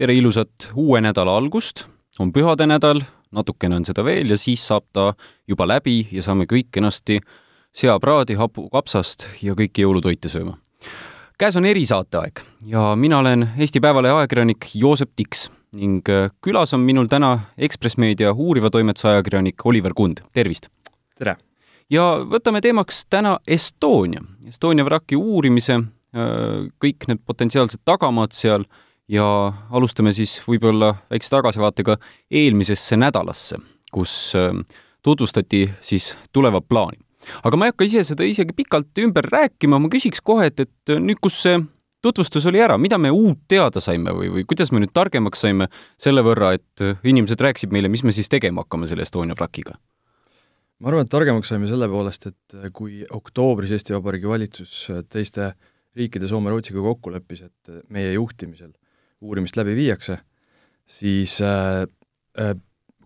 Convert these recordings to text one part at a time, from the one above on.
tere ilusat uue nädala algust, on pühade nädal, natukene on seda veel ja siis saab ta juba läbi ja saame kõik kenasti seapraadi, hapukapsast ja kõiki jõulutoite sööma. käes on erisaateaeg ja mina olen Eesti Päevalehe ajakirjanik Joosep Tiks ning äh, külas on minul täna Ekspress Meedia uuriva toimetuse ajakirjanik Oliver Kund, tervist! tere! ja võtame teemaks täna Estonia, Estonia vraki uurimise, äh, kõik need potentsiaalsed tagamaad seal ja alustame siis võib-olla väikse tagasivaatega eelmisesse nädalasse, kus äh, tutvustati siis tulevat plaani. aga ma ei hakka ise seda isegi pikalt ümber rääkima, ma küsiks kohe, et, et nüüd, kus see tutvustus oli ära, mida me uut teada saime või, või kuidas me nüüd targemaks saime selle võrra, et inimesed rääkisid meile, mis me siis tegema hakkame selle Estonia vrakiga? ma arvan, et targemaks saime selle poolest, et kui oktoobris Eesti Vabariigi valitsus teiste riikide Soome, Rootsiga kokku leppis, et meie juhtimisel uurimist läbi viiakse, siis äh, äh,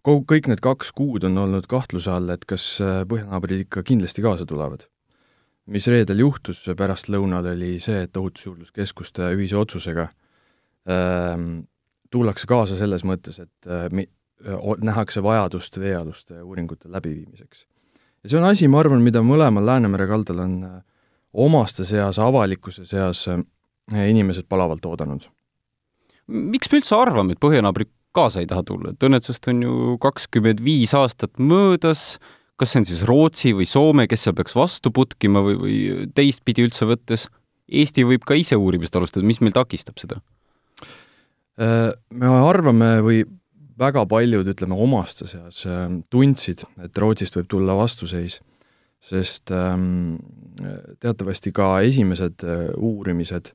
kogu, kõik need kaks kuud on olnud kahtluse all, et kas äh, põhjanaabrid ikka kindlasti kaasa tulevad. mis reedel juhtus pärastlõunal, oli see, et Ohutusjuurdluskeskuste ühise otsusega äh, tullakse kaasa selles mõttes, et mi-, äh, nähakse vajadust veealuste uuringute läbiviimiseks. ja see on asi, ma arvan, mida mõlemal Läänemere kaldal on omaste seas, avalikkuse seas inimesed palavalt oodanud miks me üldse arvame, et põhjanaabrid kaasa ei taha tulla, et õnnetusest on ju kakskümmend viis aastat möödas, kas see on siis Rootsi või Soome, kes seal peaks vastu putkima või, või teistpidi üldse võttes, Eesti võib ka ise uurimist alustada, mis meil takistab seda? Äh, me arvame või väga paljud, ütleme, omaste seas äh, tundsid, et Rootsist võib tulla vastuseis, sest ähm, teatavasti ka esimesed äh, uurimised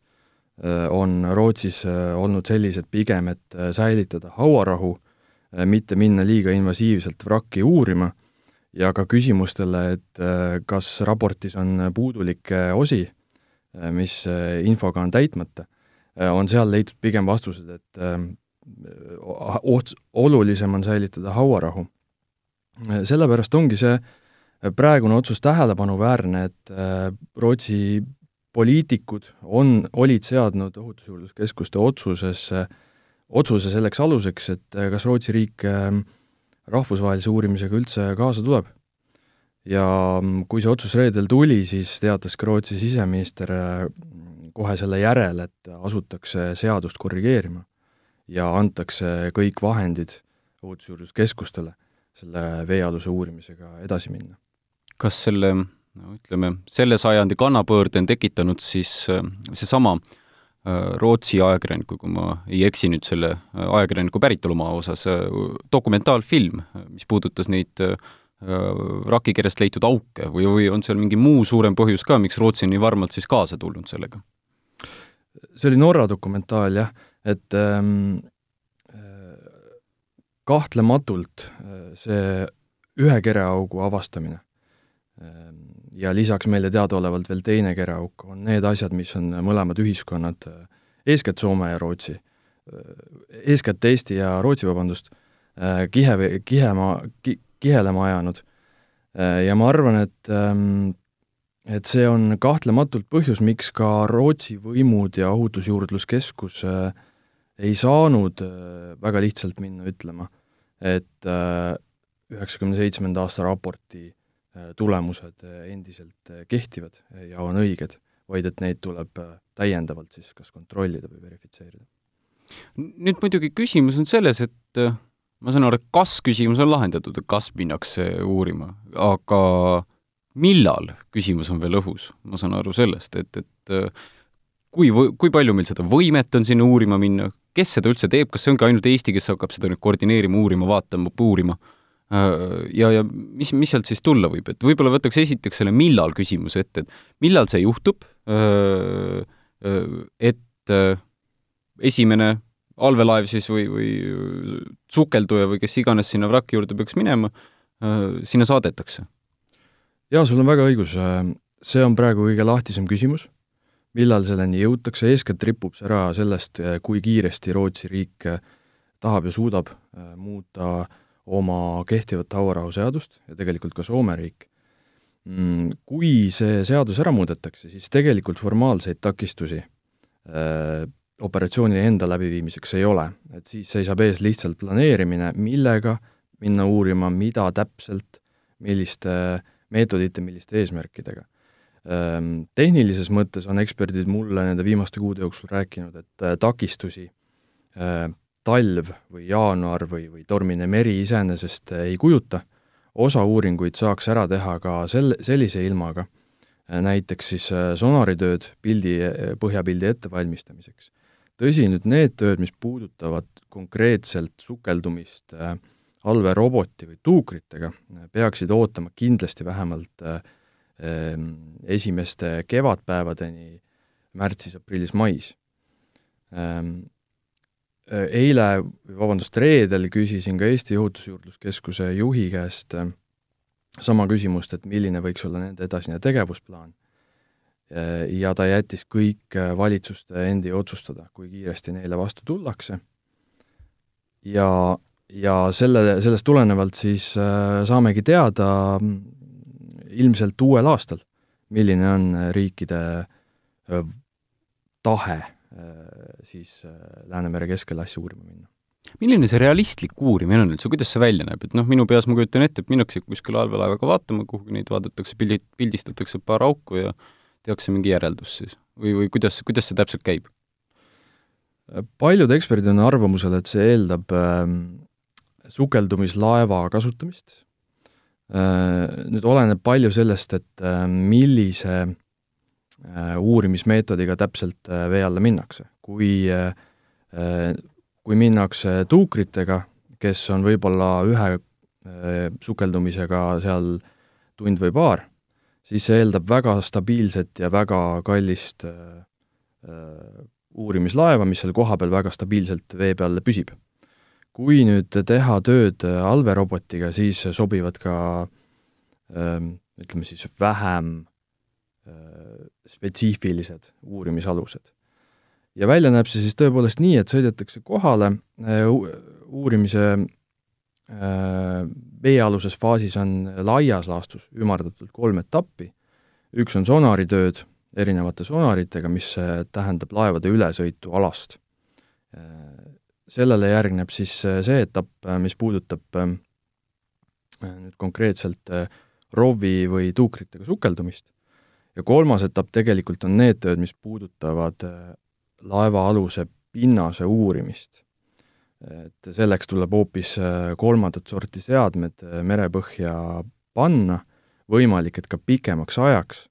on Rootsis äh, olnud sellised pigem, et äh, säilitada hauarahu, mitte minna liiga invasiivselt vrakki uurima ja ka küsimustele, et kas raportis on puudulikke osi, mis infoga on täitmata, on seal leitud pigem vastused, et oht-, olulisem on säilitada hauarahu. sellepärast ongi see praegune otsus tähelepanuväärne, et Rootsi poliitikud on, olid seadnud Ohutusjuurdluskeskuste otsusesse, otsuse selleks aluseks, et eh, kas Rootsi riik eh, rahvusvahelise uurimisega üldse kaasa tuleb. ja mm, kui see otsus reedel tuli, siis teatas ka Rootsi siseminister eh, kohe selle järel, et asutakse seadust korrigeerima ja antakse kõik vahendid Ohutusjuurdluskeskustele selle veealuse uurimisega edasi minna. kas selle no ütleme, selle sajandi kannapöörde on tekitanud siis äh, seesama äh, Rootsi ajakirjaniku, kui ma ei eksi nüüd selle äh, ajakirjaniku päritolumaa osas, dokumentaalfilm, mis puudutas neid rakikerest leitud auke või, või on seal mingi muu suurem põhjus ka, miks Rootsi on nii varmalt siis kaasa tulnud sellega? see oli Norra dokumentaal jah, et ähm, kahtlematult see ühe kereaugu avastamine ähm, ja lisaks meile teadaolevalt veel teine kereauk, on need asjad, mis on mõlemad ühiskonnad, eeskätt Soome ja Rootsi, eeskätt Eesti ja Rootsi, vabandust, kihe, kihema ki,, kihelema ajanud. ja ma arvan, et ähm, et see on kahtlematult põhjus, miks ka Rootsi võimud ja Ohutusjuurdluskeskus äh, ei saanud äh, väga lihtsalt minna ütlema, et üheksakümne äh, seitsmenda aasta raporti Äh, tulemused äh, endiselt äh, kehtivad ja on õiged, vaid et neid tuleb täiendavalt siis kas kontrollida või verifitseerida. nüüd muidugi küsimus on selles, et ma saan aru, et kas-küsimus on lahendatud, kas minnakse uurima, aga millal, küsimus on veel õhus. ma saan aru sellest, et, et kui, kui palju meil seda võimet on sinna uurima minna, kes seda üldse teeb, kas see ongi ainult Eesti, kes hakkab seda nüüd koordineerima, uurima, vaatama, uurima? Äh, ja, ja mis, mis sealt siis tulla võib, et võib-olla võtaks esiteks selle millal küsimuse ette, et millal see juhtub, äh, äh, et esimene allveelaev siis või, või sukelduja või kes iganes sinna vraki juurde peaks minema, sinna saadetakse? jaa, sul on väga õigus, see on praegu kõige lahtisem küsimus, millal selleni jõutakse, eeskätt ripub see ära sellest, kui kiiresti Rootsi riik tahab ja suudab muuta äh, oma kehtivat hauarahuseadust ja tegelikult ka Soome riik. Mm, kui see seadus ära muudetakse, siis tegelikult formaalseid takistusi äh, operatsiooni enda läbiviimiseks ei ole, et siis seisab ees lihtsalt planeerimine, millega minna uurima, mida täpselt, milliste meetodite, milliste eesmärkidega. Ehm, tehnilises mõttes on eksperdid mulle nende viimaste kuude jooksul rääkinud, et äh, takistusi äh, talv või jaanuar või, või tormine meri iseenesest ei kujuta, osa uuringuid saaks ära teha ka sel-, sellise ilmaga, äh, näiteks siis sonaritööd pildi, põhjapildi ettevalmistamiseks. Tõsi, nüüd need tööd, mis puudutavad konkreetselt sukeldumist äh, allveeroboti või tuukritega, peaksid ootama kindlasti vähemalt äh, ähm, esimeste kevadpäevadeni märtsis, aprillis, mais. Äh, eile, vabandust, reedel küsisin ka Eesti Ohutusjuurdluskeskuse juhi käest sama küsimust, et milline võiks olla nende edasine tegevusplaan Äh, ja ta jättis kõik äh, valitsuste endi otsustada, kui kiiresti neile vastu tullakse. ja, ja selle, sellest tulenevalt siis äh, saamegi teada mm, ilmselt uuel aastal, milline on riikide tahe siis Läänemere keskele asja uurima minna milline see realistlik uurimine on üldse, kuidas see välja näeb, et noh, minu peas ma kujutan ette, et minnakse kuskile allveelaevaga vaatama, kuhugi neid vaadatakse, pildid, pildistatakse paar auku ja tehakse mingi järeldus siis või, või kuidas, kuidas see täpselt käib? paljud eksperdid on arvamusel, et see eeldab äh, sukeldumislaeva kasutamist äh,. Nüüd oleneb palju sellest, et äh, millise äh, uurimismeetodiga täpselt äh, vee alla minnakse. kui äh, äh, kui minnakse tuukritega, kes on võib-olla ühe äh, sukeldumisega seal tund või paar, siis see eeldab väga stabiilset ja väga kallist äh, äh, uurimislaeva, mis seal kohapeal väga stabiilselt vee peal püsib. kui nüüd teha tööd äh, allveerobotiga, siis sobivad ka äh, ütleme siis vähem äh, spetsiifilised uurimisalused. ja välja näeb see siis tõepoolest nii, et sõidetakse kohale äh, uurimise Äh, veealuses faasis on laias laastus ümardatult kolm etappi, üks on sonaritööd erinevate sonaritega, mis äh, tähendab laevade ülesõitu alast. Äh, sellele järgneb siis see etapp, mis puudutab nüüd konkreetselt ROV-i või tuukritega sukeldumist, ja kolmas etapp tegelikult on need tööd, mis puudutavad laevaaluse pinnase uurimist et selleks tuleb hoopis äh, kolmandat sorti seadmed äh, merepõhja panna, võimalik, et ka pikemaks ajaks,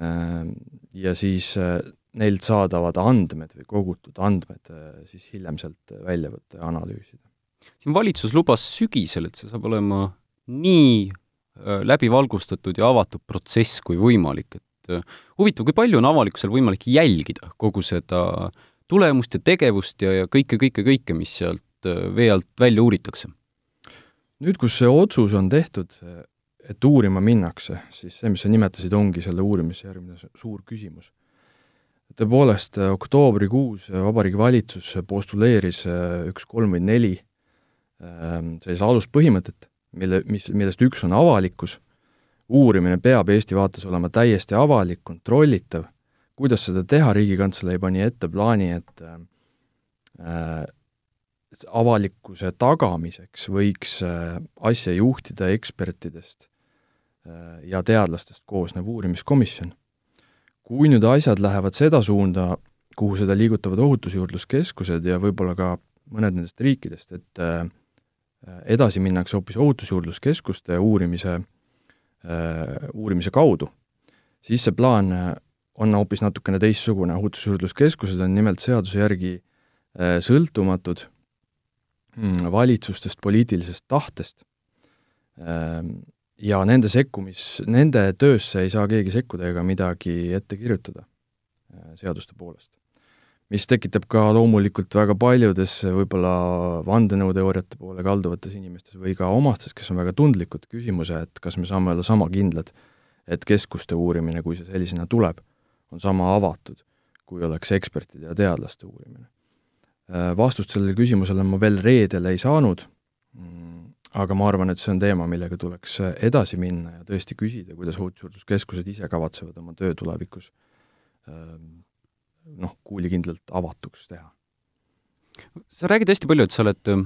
ähm, ja siis äh, neilt saadavad andmed või kogutud andmed siis hiljem sealt välja võtta ja analüüsida. siin valitsus lubas sügisel, et see saab olema nii läbivalgustatud ja avatud protsess kui võimalik, et huvitav, kui palju on avalikkusel võimalik jälgida kogu seda äh, tulemust ja tegevust ja, ja kõike, kõike, kõike, mis sealt äh, vee alt välja uuritakse. nüüd, kus see otsus on tehtud, et uurima minnakse, siis see, mis sa nimetasid, ongi selle uurimise järgmine suur küsimus. tõepoolest, oktoobrikuus Vabariigi Valitsus postuleeris äh, üks, kolm või neli sellise aluspõhimõtet, mille, mis, millest üks on avalikkus, uurimine peab Eesti vaates olema täiesti avalik, kontrollitav kuidas seda teha, Riigikantselei pani ette plaani, et äh, avalikkuse tagamiseks võiks äh, asja juhtida ekspertidest äh, ja teadlastest koosnev uurimiskomisjon. kui nüüd asjad lähevad seda suunda, kuhu seda liigutavad ohutusjuurdluskeskused ja võib-olla ka mõned nendest riikidest, et äh, edasi minnakse hoopis ohutusjuurdluskeskuste uurimise äh,, uurimise kaudu, siis see plaan äh, on hoopis natukene teistsugune, ohutusjuurdluskeskused on nimelt seaduse järgi äh, sõltumatud mm, valitsustest, poliitilisest tahtest. Ähm, ja nende sekkumis, nende töösse ei saa keegi sekkuda ega midagi ette kirjutada seaduste poolest. Mis tekitab ka loomulikult väga paljudes võib-olla vandenõuteooriate poole kalduvates inimestes või ka omastes, kes on väga tundlikud, küsimuse, et kas me saame olla sama kindlad, et keskuste uurimine, kui see sellisena tuleb on sama avatud, kui oleks ekspertide ja teadlaste uurimine. Äh, vastust sellele küsimusele ma veel reedel ei saanud, mm, aga ma arvan, et see on teema, millega tuleks edasi minna ja tõesti küsida, kuidas Ohutusjuurdluskeskused ise kavatsevad oma töö tulevikus ähm, noh, kuulikindlalt avatuks teha. sa räägid hästi palju, et sa oled äh,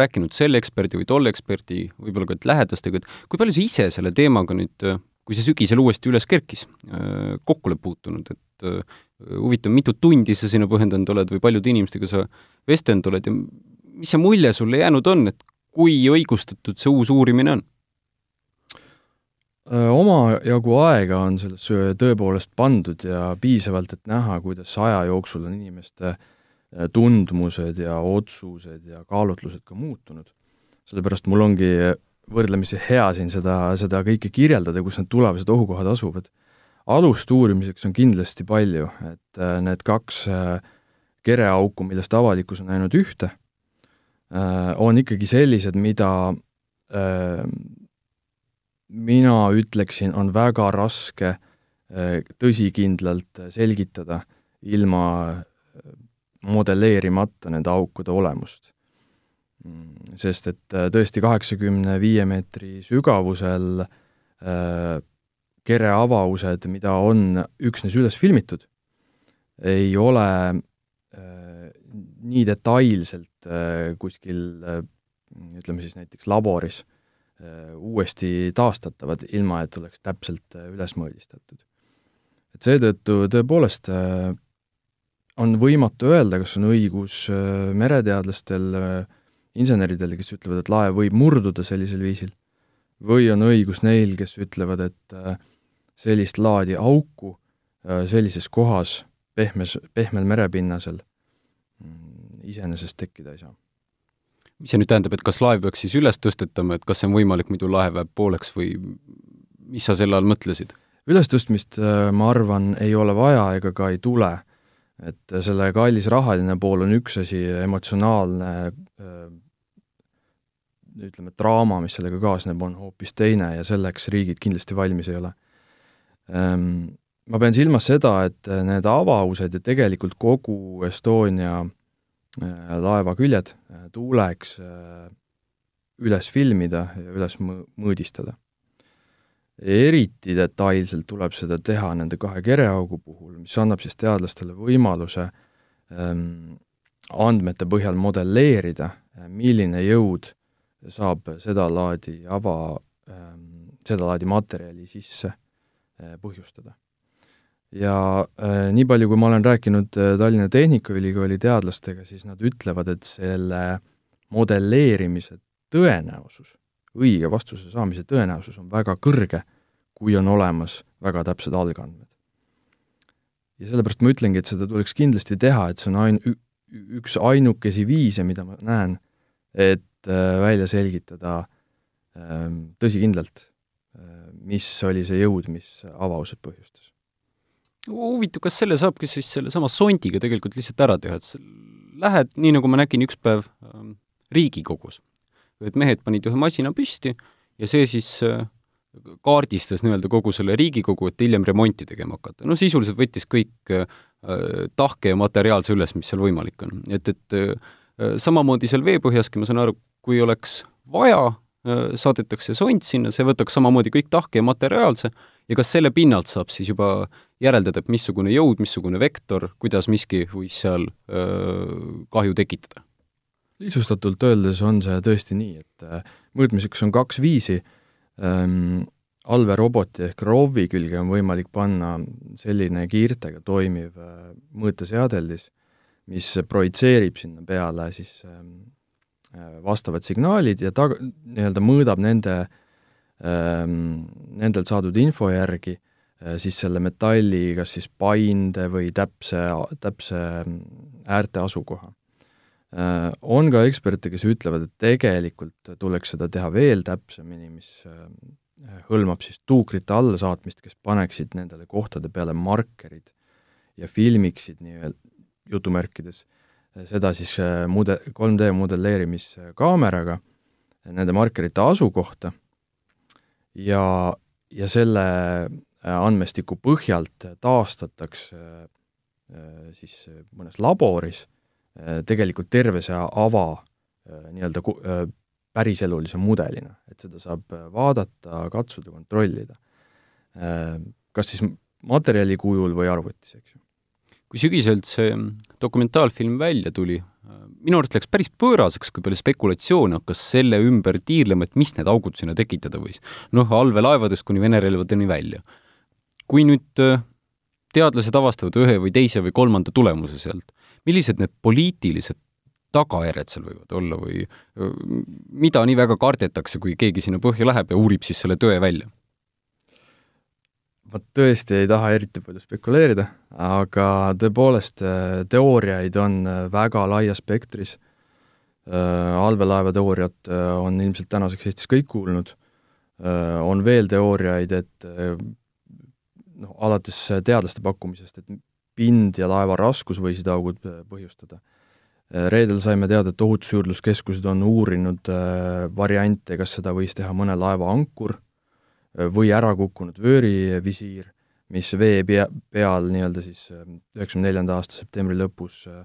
rääkinud selle eksperdi või tolle eksperdi, võib-olla ka lähedastega, et kui palju sa ise selle teemaga nüüd, äh, kui see sügisel uuesti üles kerkis, kokku oled puutunud, et huvitav, mitu tundi sa sinna pühendanud oled või paljude inimestega sa vestelnud oled ja mis see mulje sulle jäänud on, et kui õigustatud see uus uurimine on? Omajagu aega on sellesse tõepoolest pandud ja piisavalt, et näha, kuidas aja jooksul on inimeste tundmused ja otsused ja kaalutlused ka muutunud. sellepärast mul ongi võrdlemisi hea siin seda, seda kõike kirjeldada, kus need tulevased ohukohad asuvad. alust uurimiseks on kindlasti palju, et need kaks kereauku, millest avalikkus on näinud ühte, on ikkagi sellised, mida mina ütleksin, on väga raske äh, tõsikindlalt selgitada ilma äh, modelleerimata nende aukude olemust. Mm, sest et äh, tõesti kaheksakümne viie meetri sügavusel kereavavused, mida on üksnes üles filmitud, ei ole nii detailselt kuskil ütleme siis näiteks laboris Äh, uuesti taastatavad, ilma et oleks täpselt äh, üles mõõdistatud. et seetõttu tõepoolest äh, on võimatu öelda, kas on õigus mereteadlastel, inseneridel, kes ütlevad, et laev võib murduda sellisel viisil, või on õigus neil, kes ütlevad, et sellist laadi auku sellises kohas, pehmes, pehmel merepinnasel mm, iseenesest tekkida ei saa mis see nüüd tähendab, et kas laev peaks siis üles tõstetama, et kas see on võimalik, muidu laev jääb pooleks või mis sa selle all mõtlesid? ülestõstmist, äh, ma arvan, ei ole vaja ega ka ei tule. et selle kallis rahaline pool on üks asi, emotsionaalne äh, ütleme, draama, mis sellega kaasneb, on hoopis teine ja selleks riigid kindlasti valmis ei ole. Ähm, ma pean silmas seda, et need avavused ja tegelikult kogu Estonia Äh, laeva küljed äh, tuleks äh, üles filmida ja üles mõõdistada. eriti detailselt tuleb seda teha nende kahe kereaugu puhul, mis annab siis teadlastele võimaluse ähm, andmete põhjal modelleerida, milline jõud saab sedalaadi ava ähm,, sedalaadi materjali sisse äh, põhjustada ja äh, nii palju, kui ma olen rääkinud äh, Tallinna Tehnikaülikooli teadlastega, siis nad ütlevad, et selle modelleerimise tõenäosus, õige vastuse saamise tõenäosus on väga kõrge, kui on olemas väga täpsed algandmed. ja sellepärast ma ütlengi, et seda tuleks kindlasti teha, et see on ain-, üks ainukesi viise, mida ma näen, et äh, välja selgitada äh, tõsikindlalt äh,, mis oli see jõud, mis avavused põhjustas huvitav, kas selle saabki siis sellesama sondiga tegelikult lihtsalt ära teha, et lähed, nii nagu ma nägin üks päev ähm, Riigikogus, et mehed panid ühe masina püsti ja see siis äh, kaardistas nii-öelda kogu selle Riigikogu, et hiljem remonti tegema hakata. no sisuliselt võttis kõik äh, tahke ja materiaalse üles, mis seal võimalik on. et, et äh, samamoodi seal veepõhjaski, ma saan aru, kui oleks vaja äh,, saadetakse sond sinna, see võtaks samamoodi kõik tahke ja materiaalse ja kas selle pinnalt saab siis juba järeldada, et missugune jõud, missugune vektor, kuidas miski võis seal öö, kahju tekitada? lihtsustatult öeldes on see tõesti nii, et äh, mõõtmiseks on kaks viisi ähm,, allveeroboti ehk ROV-i külge on võimalik panna selline kiirtega toimiv äh, mõõteseadeldis, mis projitseerib sinna peale siis ähm, vastavad signaalid ja tag-, nii-öelda mõõdab nende ähm,, nendelt saadud info järgi Äh, siis selle metalli kas siis painde või täpse, täpse mm, äärte asukoha. Äh, on ka eksperte, kes ütlevad, et tegelikult tuleks seda teha veel täpsemini, mis äh, hõlmab siis tuukrite allasaatmist, kes paneksid nendele kohtade peale markerid ja filmiksid nii-öelda jutumärkides seda siis mude-, 3D modelleerimiskaameraga, nende markerite asukohta ja, ja selle Äh, andmestiku põhjalt taastatakse äh, siis mõnes laboris äh, tegelikult terve see ava nii-öelda päriselulise mudelina, et seda saab vaadata, katsuda, kontrollida. Kas siis materjali kujul või arvutis, eks ju. kui sügisel see dokumentaalfilm välja tuli, minu arust läks päris pööraseks, kui palju spekulatsioone hakkas selle ümber tiirlema, et mis need augud sinna tekitada võis. noh, allveelaevadest kuni Vene relvadeni välja. Kui nüüd äh, teadlased avastavad ühe või teise või kolmanda tulemuse sealt, millised need poliitilised tagajärjed seal võivad olla või äh, mida nii väga kardetakse, kui keegi sinna põhja läheb ja uurib siis selle tõe välja? ma tõesti ei taha eriti palju spekuleerida, aga tõepoolest äh, teooriaid on väga laias spektris. Allveelaeva teooriat on ilmselt tänaseks Eestis kõik kuulnud. on veel teooriaid, et noh, alates teadlaste pakkumisest, et pind ja laeva raskus võisid augud põhjustada. reedel saime teada, et Ohutusjuurdluskeskused on uurinud variante, kas seda võis teha mõne laeva ankur või ära kukkunud vöörivisiir, mis vee pea, peal nii-öelda siis äh, üheksakümne neljanda aasta septembri lõpus äh,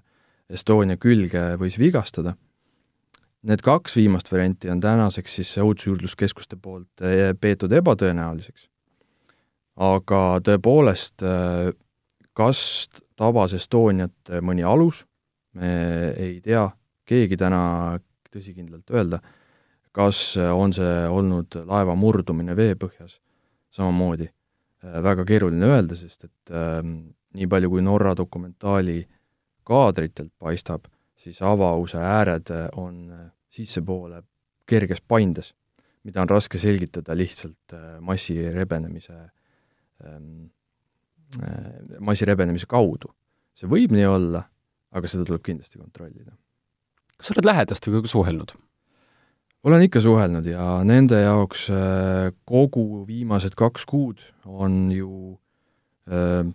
Estonia külge võis vigastada. Need kaks viimast varianti on tänaseks siis Ohutusjuurdluskeskuste poolt äh, peetud ebatõenäoliseks. Aga tõepoolest, kas tabas Estoniat mõni alus, me ei tea, keegi täna tõsikindlalt öelda. Kas äh, on see olnud laeva murdumine veepõhjas, samamoodi. Äh, väga keeruline öelda, sest et äh, nii palju, kui Norra dokumentaali kaadritelt paistab, siis avause ääred äh, on sissepoole kerges paindes, mida on raske selgitada lihtsalt äh, massi rebenemise ähm,, äh, massi rebenemise kaudu. see võib nii olla, aga seda tuleb kindlasti kontrollida. kas sa oled lähedastega ka suhelnud? olen ikka suhelnud ja nende jaoks äh, kogu viimased kaks kuud on ju äh,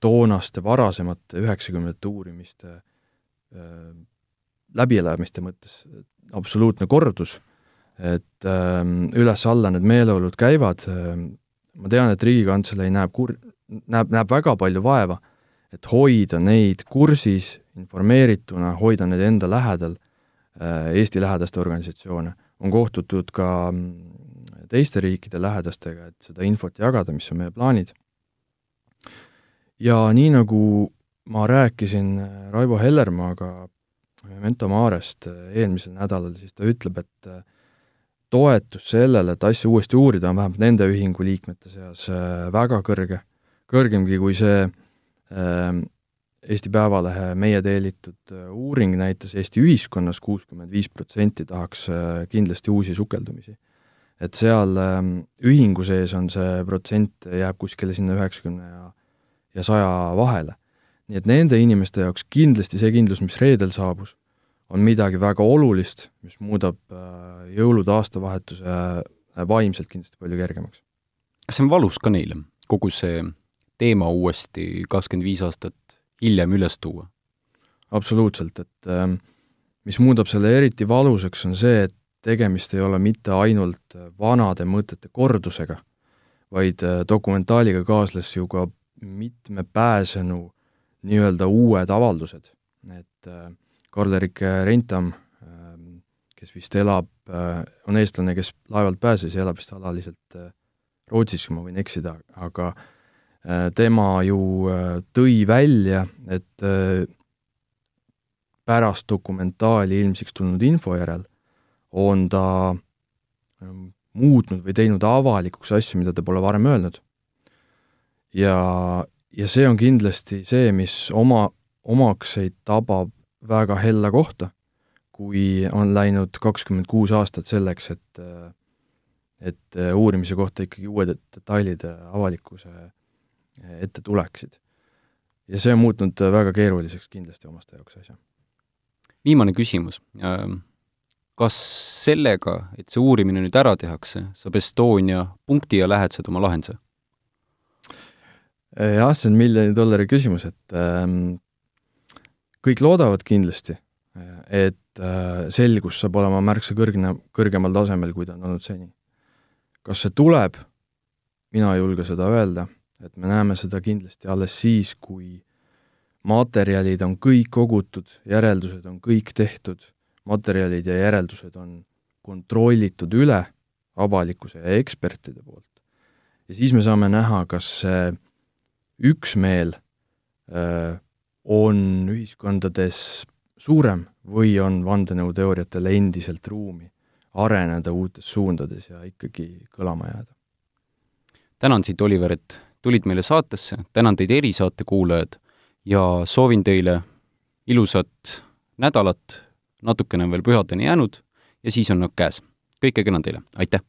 toonaste varasemate üheksakümnendate uurimiste äh, läbielamiste mõttes absoluutne kordus, et üles-alla need meeleolud käivad, ma tean, et Riigikantselei näeb kur-, näeb, näeb väga palju vaeva, et hoida neid kursis, informeerituna, hoida neid enda lähedal Äh, Eesti lähedaste organisatsioone, on kohtutud ka mm, teiste riikide lähedastega, et seda infot jagada, mis on meie plaanid. ja nii, nagu ma rääkisin äh, Raivo Hellermaaga Memento Marest äh, eelmisel nädalal, siis ta ütleb, et toetus sellele, et asja uuesti uurida, on vähemalt nende ühingu liikmete seas väga kõrge, kõrgemgi kui see Eesti Päevalehe meie tellitud äh, uuring näitas Eesti ühiskonnas kuuskümmend viis protsenti tahaks äh, kindlasti uusi sukeldumisi. et seal ähm, ühingu sees on see protsent, jääb kuskile sinna üheksakümne ja ja saja vahele. nii et nende inimeste jaoks kindlasti see kindlus, mis reedel saabus, on midagi väga olulist, mis muudab äh, jõulude aastavahetuse vaimselt kindlasti palju kergemaks. kas see on valus ka neile, kogu see teema uuesti kakskümmend viis aastat hiljem üles tuua. absoluutselt, et ähm, mis muudab selle eriti valusaks, on see, et tegemist ei ole mitte ainult vanade mõtete kordusega, vaid äh, dokumentaaliga kaasles ju ka mitme pääsenu nii-öelda uued avaldused, et äh, Karl-Erik Rentam, ähm, kes vist elab, äh, on eestlane, kes laevalt pääses ja elab vist alaliselt Rootsis, kui ma võin eksida, aga Äh, tema ju äh, tõi välja, et äh, pärast dokumentaali ilmsiks tulnud info järel on ta ähm, muutnud või teinud avalikuks asju, mida ta pole varem öelnud. ja, ja see on kindlasti see, mis oma, omakseid tabab väga hella kohta, kui on läinud kakskümmend kuus aastat selleks, et et uurimise kohta ikkagi uued detailid avalikkuse ette tuleksid. ja see on muutnud väga keeruliseks kindlasti omaste jaoks asja. viimane küsimus. kas sellega, et see uurimine nüüd ära tehakse, saab Estonia punkti ja lähedased oma lahenduse? jah, see on miljoni dollari küsimus, et ähm, kõik loodavad kindlasti, et äh, selgus saab olema märksa kõrgne, kõrgemal tasemel, kui ta on olnud seni. kas see tuleb, mina ei julge seda öelda et me näeme seda kindlasti alles siis, kui materjalid on kõik kogutud, järeldused on kõik tehtud, materjalid ja järeldused on kontrollitud üle avalikkuse ja ekspertide poolt. ja siis me saame näha, kas see üksmeel on ühiskondades suurem või on vandenõuteooriatele endiselt ruumi areneda uutes suundades ja ikkagi kõlama jääda? tänan sind, Oliver, et tulid meile saatesse, tänan teid, erisaate kuulajad, ja soovin teile ilusat nädalat, natukene on veel pühadeni jäänud ja siis on nad käes. kõike kena teile, aitäh!